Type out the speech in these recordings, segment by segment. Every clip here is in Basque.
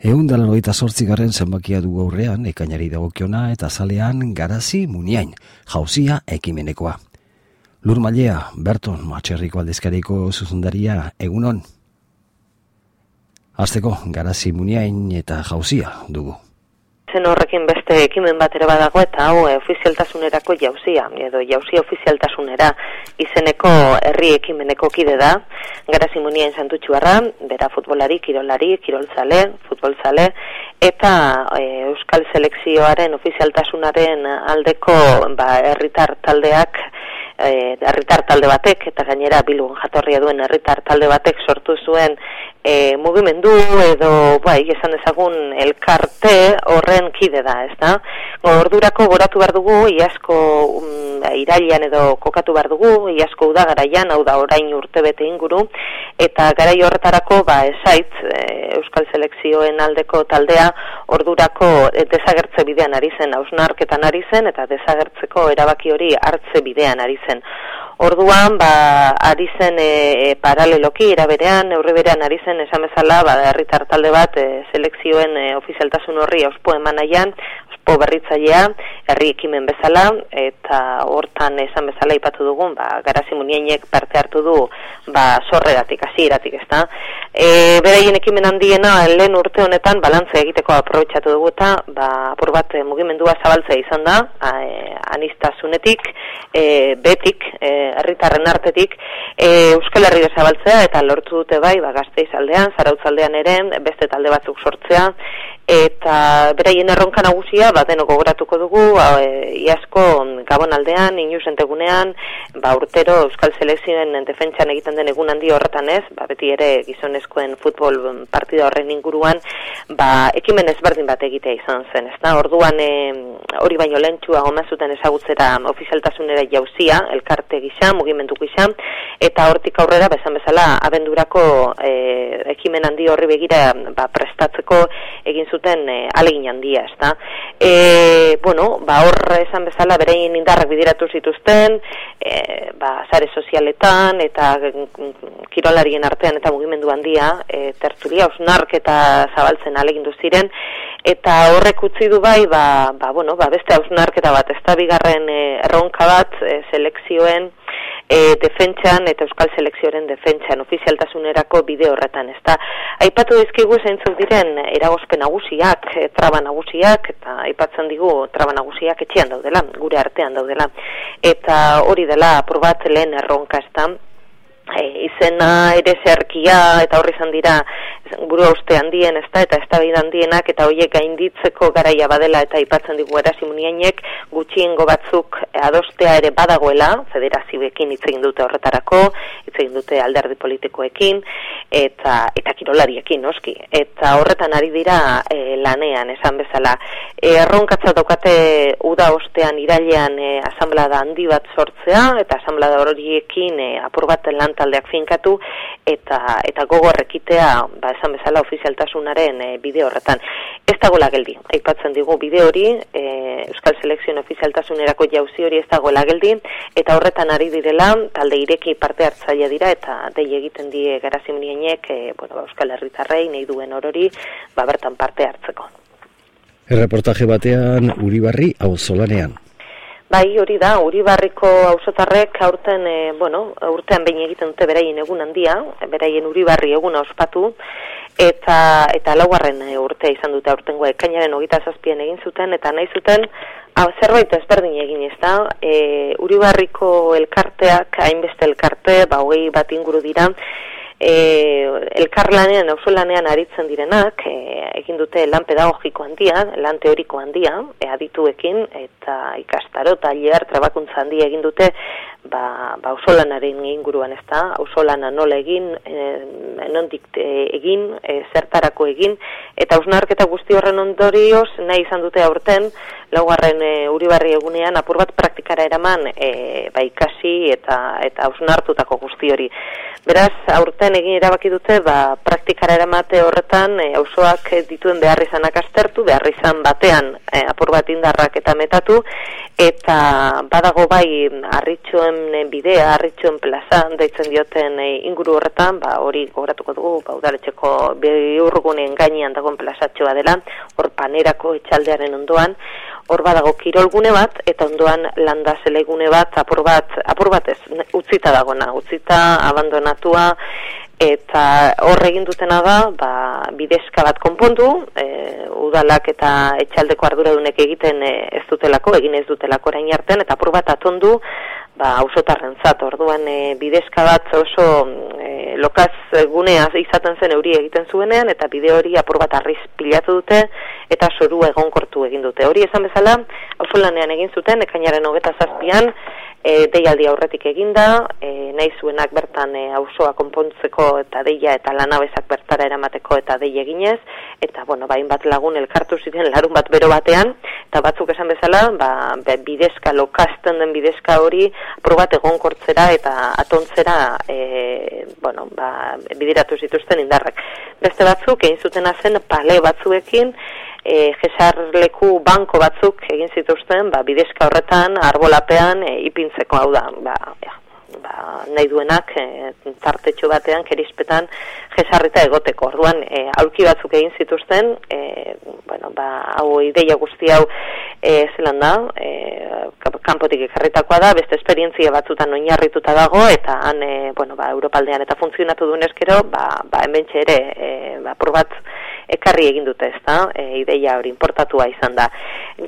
Egun dela noita sortzigarren zenbakia du aurrean, ekainari dagokiona eta zalean garazi muniain, jauzia ekimenekoa. Lur Malea, Berton, Matxerriko aldezkariko zuzundaria, egunon. Azteko, garazi muniain eta jauzia dugu zen horrekin beste ekimen bat ere badago eta hau ofizialtasunerako jauzia edo jauzia ofizialtasunera izeneko herri ekimeneko kide da. Gara simonien santutxuarra bera futbolari, kirolari, kiroltzale futboltzale eta e, euskal selekzioaren ofizialtasunaren aldeko ba, herritar taldeak herritar talde batek eta gainera bilun jatorria duen herritar talde batek sortu zuen e, mugimendu edo bai esan dezagun elkarte horren kide da, ezta? Ordurako goratu behar dugu iasko um, irailan edo kokatu behar dugu iasko udagaraian, hau da orain urte bete inguru eta garai horretarako ba esait e, Euskal Selekzioen aldeko taldea ordurako e, desagertze bidean ari zen, hausnarketan ari zen eta desagertzeko erabaki hori hartze bidean ari zen. Wochen. Orduan, ba, ari zen e, e, paraleloki, eraberean, neurri berean ari zen esan bezala, ba, herritar talde bat, e, selekzioen e, ofizialtasun horri auspo eman nahian, auspo berritzailea, herri ekimen bezala, eta hortan esan bezala ipatu dugun, ba, garazi munienek parte hartu du, ba, sorreratik, hasieratik ezta. E, beraien ekimen handiena, lehen urte honetan, balantze egiteko aprobetsatu dugu, eta, ba, apur bat, mugimendua zabaltzea izan da, a, e, anistasunetik, e, betik, e, herritarren artetik e, Euskal Herria zabaltzea eta lortu dute bai ba Gasteiz aldean, Zarautzaldean ere beste talde batzuk sortzea eta beraien erronka nagusia ba denok gogoratuko dugu ba, e, iasko Gabon aldean, Inus entegunean, ba urtero Euskal Selekzioen defentsan egiten den egun handi horretan ez, ba beti ere gizonezkoen futbol partida horren inguruan, ba ekimen ezberdin bat egitea izan zen, ezta? Orduan e, hori baino lentsua goma zuten ezagutzera ofizialtasunera jauzia, elkarte gisa, mugimendu gisa eta hortik aurrera bezan bezala abendurako e, ekimen handi horri begira ba, prestatzeko egin zuten zuten e, alegin handia, ezta. E, bueno, ba hor esan bezala berein indarrak bidiratu zituzten, e, ba sare sozialetan eta kirolarien artean eta mugimendu handia, e, tertulia osnark eta zabaltzen alegindu ziren eta horrek utzi du bai, ba, ba, bueno, ba, beste hausnarketa bat, ez da bigarren e, erronka bat, e, selekzioen, e, defentsan eta euskal selekzioaren defentsan ofizialtasunerako bide horretan, ez da, aipatu dizkigu zeintzuk diren eragozpen nagusiak, e, traba nagusiak, eta aipatzen digu traba nagusiak etxean daudela, gure artean daudela, eta hori dela aprobat lehen erronka ez da, e, izena ere zerkia eta horri izan dira buru uste handien ez da, eta ez handienak eta horiek gainditzeko garaia badela eta aipatzen digu erasimuniainek gutxiengo batzuk adostea ere badagoela, federazioekin hitz egin dute horretarako, hitz egin dute alderdi politikoekin eta eta kirolariekin noski. Eta horretan ari dira e, lanean esan bezala. Erronkatza daukate uda ostean irailean e, asamblada handi bat sortzea eta asamblada horiekin e, apur bat lan taldeak finkatu eta eta gogorrekitea ba esan bezala ofizialtasunaren e, bide horretan. Ez dagoela geldi aipatzen digu bide hori e, Euskal Selekzioen ofizialtasunerako jauzi hori ez dagoela geldi eta horretan ari direla talde ireki parte hartzaile dira eta dei egiten die garazimnienek e, bueno ba, Euskal Herritarrei nei duen orori ba bertan parte hartzeko. Erreportaje batean Uribarri auzolanean Bai, hori da, uri barriko hausotarrek aurten, e, bueno, urtean behin egiten dute beraien egun handia, beraien uri barri eguna ospatu, eta eta laugarren e, urtea izan dute aurtengoa ekainaren hogita zazpien egin zuten, eta nahi zuten, hau zerbait ezberdin egin ez da, e, uri barriko elkarteak, hainbeste elkarte, ba, hogei bat inguru dira, e, elkarlanean, lanean aritzen direnak, e, egin dute lan pedagogiko handia, lan teoriko handia, e, adituekin, eta ikastaro, taliar, trabakuntza handia egin dute, ba, ba ausolanaren inguruan ez da, ausolana nola egin, e, nondik e, egin, e, zertarako egin, eta ausnarketa guzti horren ondorioz, nahi izan dute aurten, laugarren e, uribarri egunean apur bat praktikara eraman e, ba, ikasi eta eta ausnartutako guzti hori. Beraz, aurten egin erabaki dute, ba, praktikara eramate horretan e, auzoak dituen behar izanak aztertu, behar izan batean e, apur bat indarrak eta metatu, eta badago bai harritxoen bidea, harritxoen plaza, daitzen dioten e, inguru horretan, ba, hori gogoratuko dugu, ba, udaletxeko biurgunen gainean dagoen plazatxoa dela, hor panerako etxaldearen ondoan, hor badago kirolgune bat, eta ondoan landa zelegune bat, apur bat, apur bat ez, utzita dagona, utzita, abandonatua, eta hor egin dutena da, ba, bidezka bat konpondu, e, udalak eta etxaldeko arduradunek egiten e, ez dutelako, egin ez dutelako orain artean, eta apur bat atondu, ba, ausotarren zat, orduan e, bidezka bat oso e, lokaz gunea izaten zen euri egiten zuenean, eta bide hori apur bat arriz pilatu dute, eta soru egonkortu egin dute. Hori esan bezala, auso lanean egin zuten, ekainaren hogeta zazpian, e, deialdi aurretik eginda, e, nahi zuenak bertan e, auzoa konpontzeko eta deia eta lanabezak bertara eramateko eta dei eginez, eta bueno, bain bat lagun elkartu ziren larun bat bero batean, eta batzuk esan bezala, ba, bidezka, lokazten den bidezka hori, probat egonkortzera eta atontzera e, bueno, ba, bidiratu zituzten indarrak. Beste batzuk, egin zuten zen pale batzuekin, e, jesarleku banko batzuk egin zituzten, ba, bidezka horretan, arbolapean, e, ipintzeko hau da, ba, ja, ba, nahi duenak, e, tartetxo batean, kerispetan, jesarrita egoteko. Orduan, e, aurki batzuk egin zituzten, e, ba, hau ideia guzti hau, e, zelan da, e, kanpotik ekarritakoa da, beste esperientzia batzutan oinarrituta dago, eta han, e, bueno, ba, Europaldean eta funtzionatu duen eskero, ba, ba, hemen ere, e, ba, probat, ekarri egin dute ez da, e, ideia hori importatua izan da.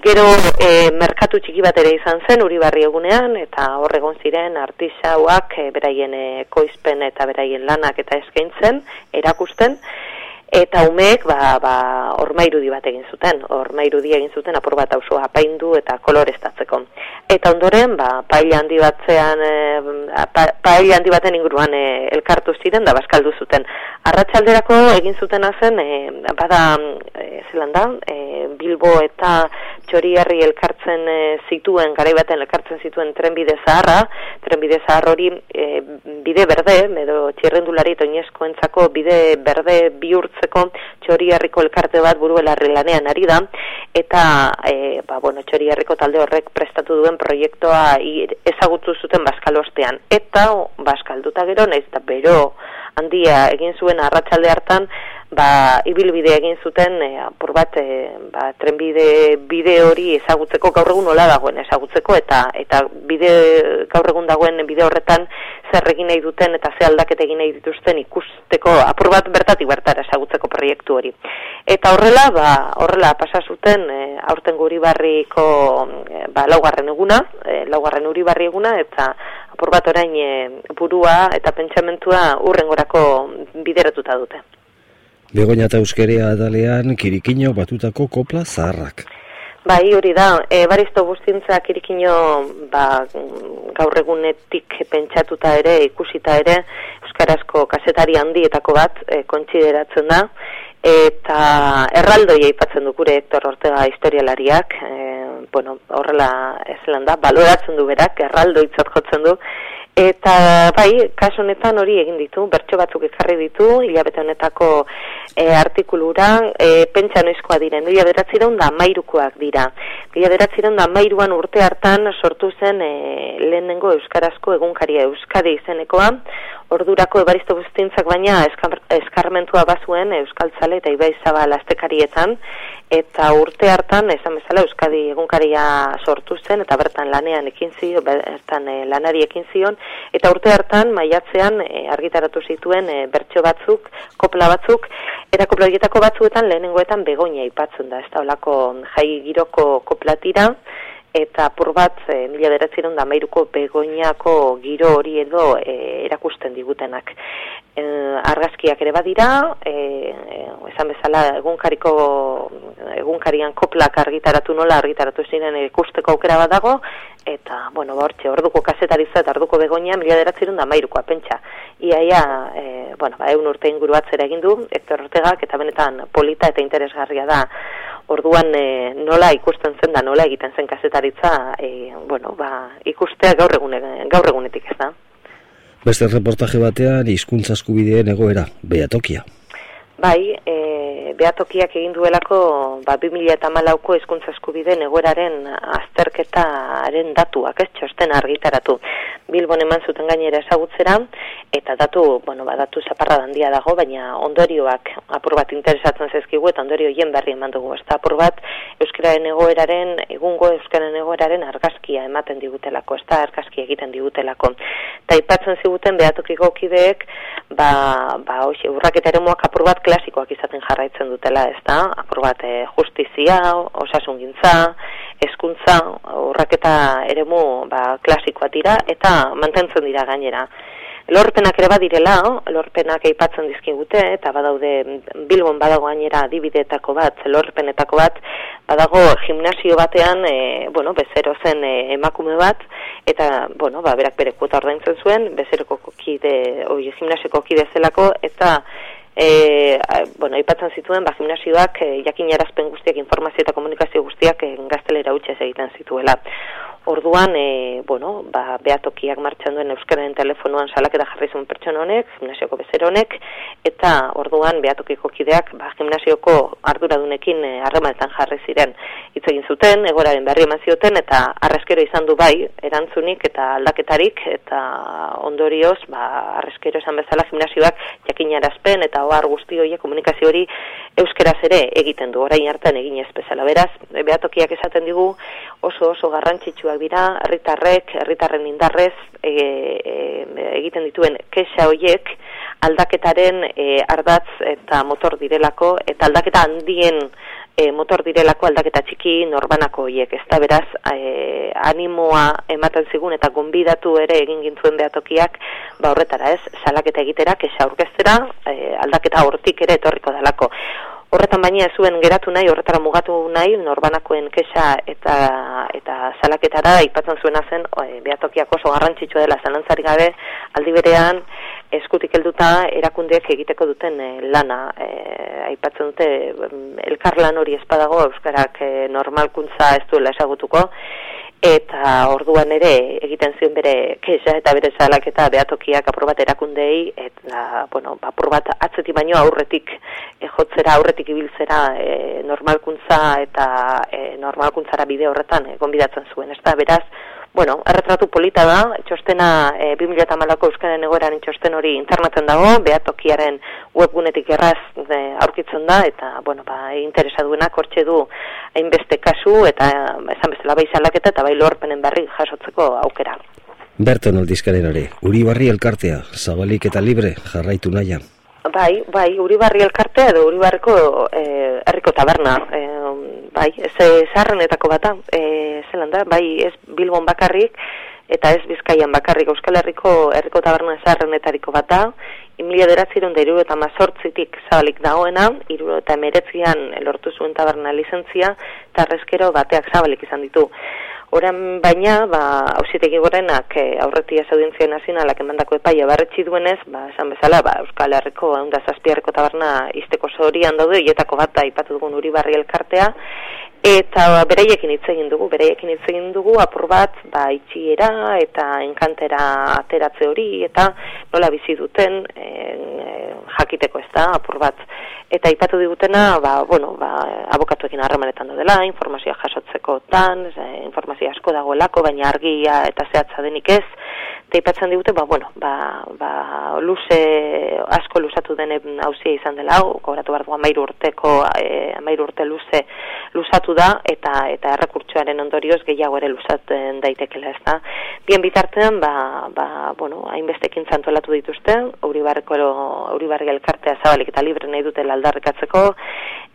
Gero e, merkatu txiki bat ere izan zen, uri barri egunean, eta horregon ziren artisauak e, beraien e, koizpen eta beraien lanak eta eskaintzen, erakusten, eta umeek ba, ba, orma irudi bat egin zuten, orma irudi egin zuten apur bat auzoa apaindu eta kolorestatzeko. Eta ondoren, ba, paila handi batzean, e, paila handi baten inguruan e, elkartu ziren da baskaldu zuten. Arratsalderako egin zuten zen, e, bada, e, zelan da, e, Bilbo eta Txoriarri elkartzen e, zituen, garai baten elkartzen zituen trenbide zaharra, trenbide zahar hori e, bide berde, edo txirrendulari toinezko entzako bide berde bihurtzeko Txoriarriko elkarte bat buruelarri lanean ari da, eta e, ba, bueno, Txoriarriko talde horrek prestatu duen proiektua ezagutu zuten baskalostean. Eta baskalduta gero, naiz eta bero handia egin zuen arratsalde hartan, ba, ibilbide egin zuten e, apur bat e, ba, trenbide bide hori ezagutzeko gaur egun nola dagoen ezagutzeko eta eta bide gaur egun dagoen bide horretan zer egin nahi duten eta ze aldaket egin nahi dituzten ikusteko apur bat bertatik bertara ezagutzeko proiektu hori. Eta horrela, ba, horrela pasa zuten e, aurten guri barriko e, ba, laugarren eguna, e, laugarren uri barri eguna eta apur bat orain e, burua eta pentsamentua urrengorako bideratuta dute. Begoña eta euskerea adalean kirikino batutako kopla zaharrak. Bai, hori da, e, baristo guztintza kirikino ba, gaur egunetik pentsatuta ere, ikusita ere, Euskarazko kasetari handietako bat e, kontsideratzen da, eta erraldoi aipatzen du gure Hector Ortega historialariak, e, bueno, horrela ez da, baloratzen du berak, erraldoi jotzen du, Eta bai, kaso honetan hori egin ditu, bertso batzuk ekarri ditu, hilabete honetako e, artikulura, e, pentsa noizkoa diren, dira beratzireun da mairukoak dira. Dira beratzireun da mairuan urte hartan sortu zen e, lehenengo Euskarazko egunkaria Euskadi izenekoa, ordurako ebaristo guztintzak baina eskar, eskarmentua bazuen Euskaltzale eta Ibai Zabal astekarietan, eta urte hartan, esan bezala, Euskadi egunkaria sortu zen, eta bertan lanean ekin zion, bertan e, lanari ekin zion, eta urte hartan, maiatzean, e, argitaratu zituen e, bertso batzuk, kopla batzuk, eta kopla horietako batzuetan lehenengoetan begonia ipatzen da, ez da, olako jai giroko koplatira, eta apur bat e, mila beratzeron da mairuko begoinako giro hori edo e, erakusten digutenak. E, argazkiak ere badira, e, esan bezala egunkariko egunkarian koplak argitaratu nola argitaratu ziren ikusteko aukera bat dago, eta, bueno, ba, hortxe, orduko kasetaritza eta orduko begonia mila beratzeron da mairuko apentsa. Iaia, e, bueno, ba, egun urte inguru atzera egin du, Hector Ortegak, eta benetan polita eta interesgarria da Orduan e, nola ikusten zen da nola egiten zen kazetaritza, e, bueno, ba, ikustea gaur, egune, gaur egunetik ez da. Beste reportaje batean hizkuntza eskubideen egoera, beatokia. Bai, e, behatokiak egin duelako ba, 2000 eta malauko eskuntza eskubide negoeraren azterketaren datuak, ez txosten argitaratu. Bilbon eman zuten gainera ezagutzera, eta datu, bueno, ba, datu zaparra dandia dago, baina ondorioak apur bat interesatzen zezkigu, eta ondorio hien berri eman dugu. Ez apur bat Euskararen egoeraren, egungo Euskararen egoeraren argazkia ematen digutelako, ez da argazkia egiten digutelako. Ta ipatzen ziguten behatokiko kideek, ba, ba, hoxe, urraketa ere apur bat klasikoak izaten jarraitzen dutela, ez da? Apur bat, e, justizia, osasungintza, eskuntza, urraketa eremu ba, klasikoa dira, eta mantentzen dira gainera. Lorpenak ere badirela, lorpenak aipatzen dizkigute, eta badaude Bilbon badago gainera adibidetako bat, lorpenetako bat, badago gimnasio batean, e, bueno, bezero zen e, emakume bat, eta, bueno, ba, berak bere kuota ordaintzen zuen, bezeroko kide, oi, gimnasioko kide zelako, eta e, bueno, aipatzen zituen, ba, gimnasioak e, jakin jarazpen guztiak, informazio eta komunikazio guztiak e, gaztelera utxe egiten zituela. Orduan, e, bueno, ba, behatokiak martxan duen Euskararen telefonoan salaketa jarri zuen pertsona honek, gimnasioko bezer honek, eta orduan behatokiko kideak ba, gimnasioko arduradunekin e, harremanetan jarri ziren. Hitz egin zuten, egoraren berri eman zioten, eta arrezkero izan du bai, erantzunik eta aldaketarik, eta ondorioz, ba, arrezkero esan bezala gimnasioak jakin jarazpen, eta ohar guzti horiek komunikazio hori euskeraz ere egiten du, orain hartan egin ez bezala. Beraz, behatokiak esaten digu oso oso garrantzitsua dira, herritarrek, herritarren indarrez e, e, egiten dituen kexa hoiek aldaketaren e, ardatz eta motor direlako, eta aldaketa handien e, motor direlako aldaketa txiki norbanako hoiek, ez da beraz e, animoa ematen zigun eta gonbidatu ere egin gintzuen behatokiak ba horretara ez, salaketa egitera, kexa aurkeztera, e, aldaketa hortik ere etorriko dalako. Horretan baina ez zuen geratu nahi, horretara mugatu nahi, norbanakoen kesa eta eta salaketara aipatzen zuena zen, e, behatokiak oso garrantzitsua dela zalantzari gabe, aldi berean, eskutik helduta erakundeek egiteko duten e, lana. E, aipatzen dute, elkar lan hori espadago, euskarak e, normalkuntza ez duela esagutuko, eta orduan ere egiten zion bere kesa eta bere salak eta behatokiak aprobat erakundei eta, bueno, aprobat atzeti baino aurretik e, jotzera, aurretik ibiltzera e, normalkuntza eta e, normalkuntzara bide horretan e, gonbidatzen zuen, ez da, beraz, Bueno, erretratu polita da, txostena e, 2008ko euskaren egoeran txosten hori internatzen dago, behatokiaren webgunetik erraz e, aurkitzen da, eta, bueno, ba, interesa duena kortxe du hainbeste kasu, eta esan bezala bai salaketa eta bai lorpenen barri jasotzeko aukera. Berton aldizkaren hori, uri barri elkartea, zabalik eta libre jarraitu nahian. Bai, bai, Uribarri elkartea edo Uribarriko eh herriko taberna, eh bai, ez zarrenetako bata, eh zelan da, bai, ez Bilbon bakarrik eta ez Bizkaian bakarrik Euskal Herriko herriko taberna zarrenetariko bata. Emilia Deratziron deiru eta mazortzitik zabalik dagoena, iru eta meretzian lortu zuen taberna lizentzia, eta bateak zabalik izan ditu. Oran baina, ba, hausitegi gorenak e, aurretia zaudientzia nazionalak emandako epaia barretxi duenez, ba, esan bezala, ba, Euskal Herriko, eunda zazpiarriko taberna izteko zorian daude, ietako bat da ipatu dugun uri barri elkartea, eta ba, bereiekin hitz egin dugu, bereiekin hitz egin dugu, apur bat, ba, itxiera eta enkantera ateratze hori, eta nola bizi duten, e, jakiteko ez da, apur bat, eta ipatu digutena, ba, bueno, ba, abokatuekin harremanetan dela, informazioa jasotzeko tan, informazio asko dagoelako, baina argia eta zehatza denik ez, eta ipatzen digute, ba, bueno, ba, ba, luze, asko lusatu denen hauzia izan dela, gauratu behar du amairu urteko, e, amairu urte luze, lusatu da, eta eta errekurtsoaren ondorioz gehiago ere lusatzen daitekela ez da. Bien bitartean, ba, ba, bueno, hainbestekin zantolatu dituzte, Uribarreko, Uribarri elkartea zabalik eta libre nahi dutela aldarrikatzeko,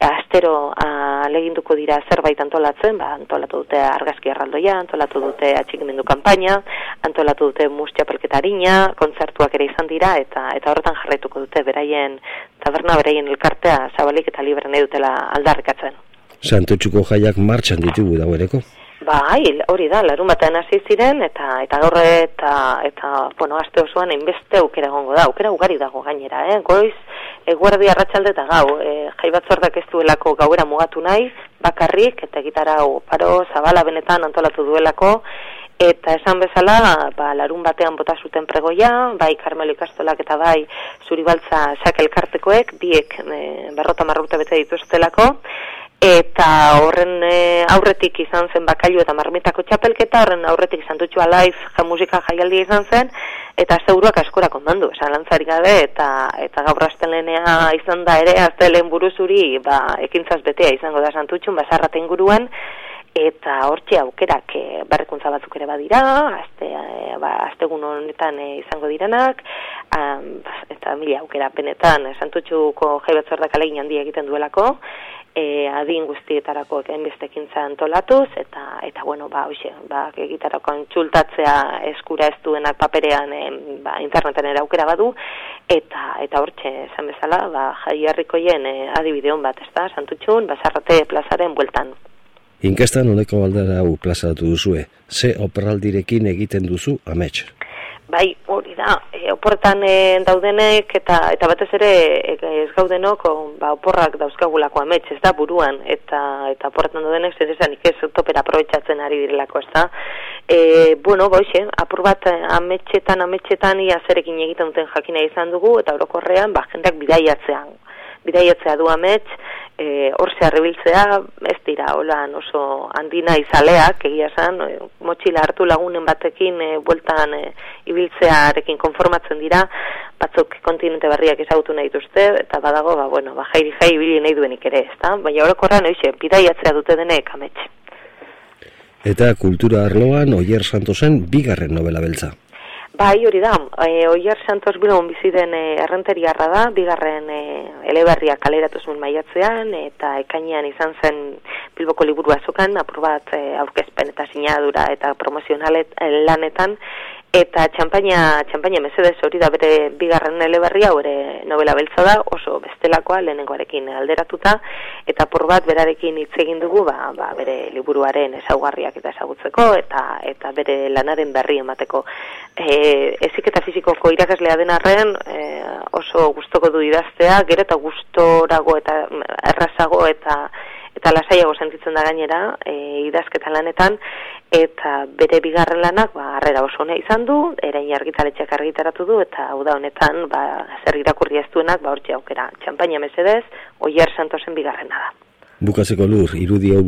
astero aleginduko dira zerbait antolatzen, ba, antolatu dute argazki erraldoia, antolatu dute atxikimendu kanpaina, antolatu dute mustia pelketarina, kontzertuak ere izan dira, eta eta horretan jarraituko dute beraien taberna, beraien elkartea zabalik eta libre nahi dutela aldarrikatzen. Santutxuko jaiak martxan ditugu dagoeneko? Bai, hori da, larun batean hasi ziren, eta eta gaur eta, eta bueno, aste osoan enbeste aukera gongo da, aukera ugari dago gainera, eh? goiz, eguerdi arratsalde eta gau, e, jai batzordak ez duelako gauera mugatu nahi, bakarrik, eta gitara paro, zabala benetan antolatu duelako, Eta esan bezala, ba, larun batean bota zuten pregoia, bai Carmelo Ikastolak eta bai Zuribaltza Sakelkartekoek, biek e, barrota marruta bete dituztelako, eta horren e, aurretik izan zen bakailu eta marmitako txapelketa, horren aurretik izan dutxua live ja musika jaialdia izan zen, eta zeuruak askora kondandu, esan lantzari gabe, eta, eta gaur astelenea izan da ere, aztelen buruzuri, ba, ekintzaz betea izango da santutxun, basarraten guruan, eta hortxe aukerak e, berrekuntza batzuk ere badira, azte, e, ba, aztegun honetan e, izango direnak, eta mila aukera benetan, santutxuko jai batzordak alegin handia egiten duelako, e, adin guztietarako enbestekin antolatuz, eta, eta bueno, ba, hoxe, ba, egitarako antxultatzea eskura ez duenak paperean e, ba, interneten ere aukera badu, eta eta hortxe, esan bezala, ba, jai harrikoien e, adibideon bat, ez da, santutxun, basarrate plazaren bueltan. Inkestan honeko aldera hau plazatu duzue, ze operaldirekin egiten duzu amets? Bai, hori da, e, oportan e, daudenek eta eta batez ere e, ez gaudenok ba, oporrak dauzkagulako amets, ez da, buruan, eta eta oportan daudenek zer esan ikez topera aprobetsatzen ari direlako, ez da. E, bueno, boixe, apur bat ametxetan, ametxetan ia zerekin egiten duten jakina izan dugu, eta orokorrean, ba, jendeak bidaiatzean, bidaiatzea du amets, e, orse arribiltzea, ez dira, hola, oso handina izaleak, egia esan, e, motxila hartu lagunen batekin, e, bueltan e, ibiltzearekin konformatzen dira, batzuk kontinente berriak ezagutu nahi duzte, eta badago, ba, bueno, ba, jairi jai ibili nahi duenik ere, ez da? Baina horrekorra, noixe, bidaiatzea dute denek amets. Eta kultura arloan, Oier Santosen, bigarren novela beltza. Bai, hori da, e, Oier Santos Bilbon bizi den e, errenteriarra da, bigarren e, eleberria kaleratu zuen maiatzean, eta ekainean izan zen Bilboko liburu azokan, apur bat e, aurkezpen eta sinadura eta promozionalet lanetan, eta txampaina, txampaina mesedez hori da bere bigarren eleberria, hori novela beltza da, oso bestelakoa lehenengoarekin alderatuta, eta por bat berarekin hitz egin dugu, ba, ba, bere liburuaren ezaugarriak eta ezagutzeko, eta eta bere lanaren berri emateko. E, ezik eta fizikoko irakaslea den arren, e, oso gustoko du idaztea, gero eta gustorago eta errazago eta eta lasaiago sentitzen da gainera e, idazketa lanetan eta bere bigarren lanak ba harrera oso ona izan du erain argitaletxeak argitaratu du eta hau da honetan ba zer irakurri ez duenak ba hortxe aukera txampaina mesedez oier santosen bigarrena da Bukatzeko lur, irudi hau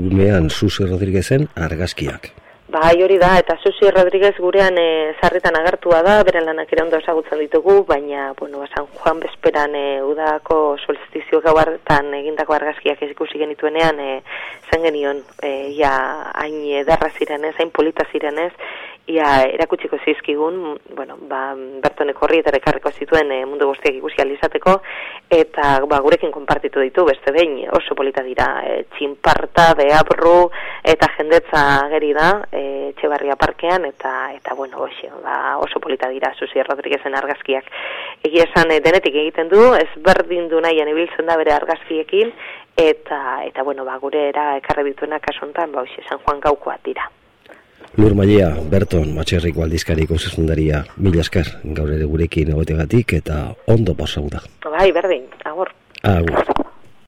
Susi Rodriguezen argazkiak. Bai, hori da, eta Susi Rodríguez gurean e, zarritan agertua da, beren lanak ere ondo esagutzen ditugu, baina, bueno, San Juan Besperan e, udako solstizio gauartan egindako argazkiak ikusi genituenean, e, zen genion, e, ja, hain edarra zirenez, hain polita zirenez, ia erakutsiko zizkigun, bueno, ba, bertonek horri eta rekarriko zituen e, mundu guztiak ikusi alizateko, eta ba, gurekin konpartitu ditu, beste behin oso polita dira, e, txinparta, beabru, eta jendetza geri da, e, txebarria parkean, eta, eta bueno, oso, ba, oso polita dira, Susi Rodriguezen argazkiak. Egi esan, e, denetik egiten du, ez berdin du nahian ibiltzen da bere argazkiekin, eta, eta bueno, ba, gure era ekarre dituenak asontan, ba, oso, San Juan gaukoa dira. Lur Maia, Berton, Matxerriko aldizkariko zesundaria, mila esker, gaur ere gurekin egotegatik eta ondo pasau da. Bai, berdin, agur. Agur.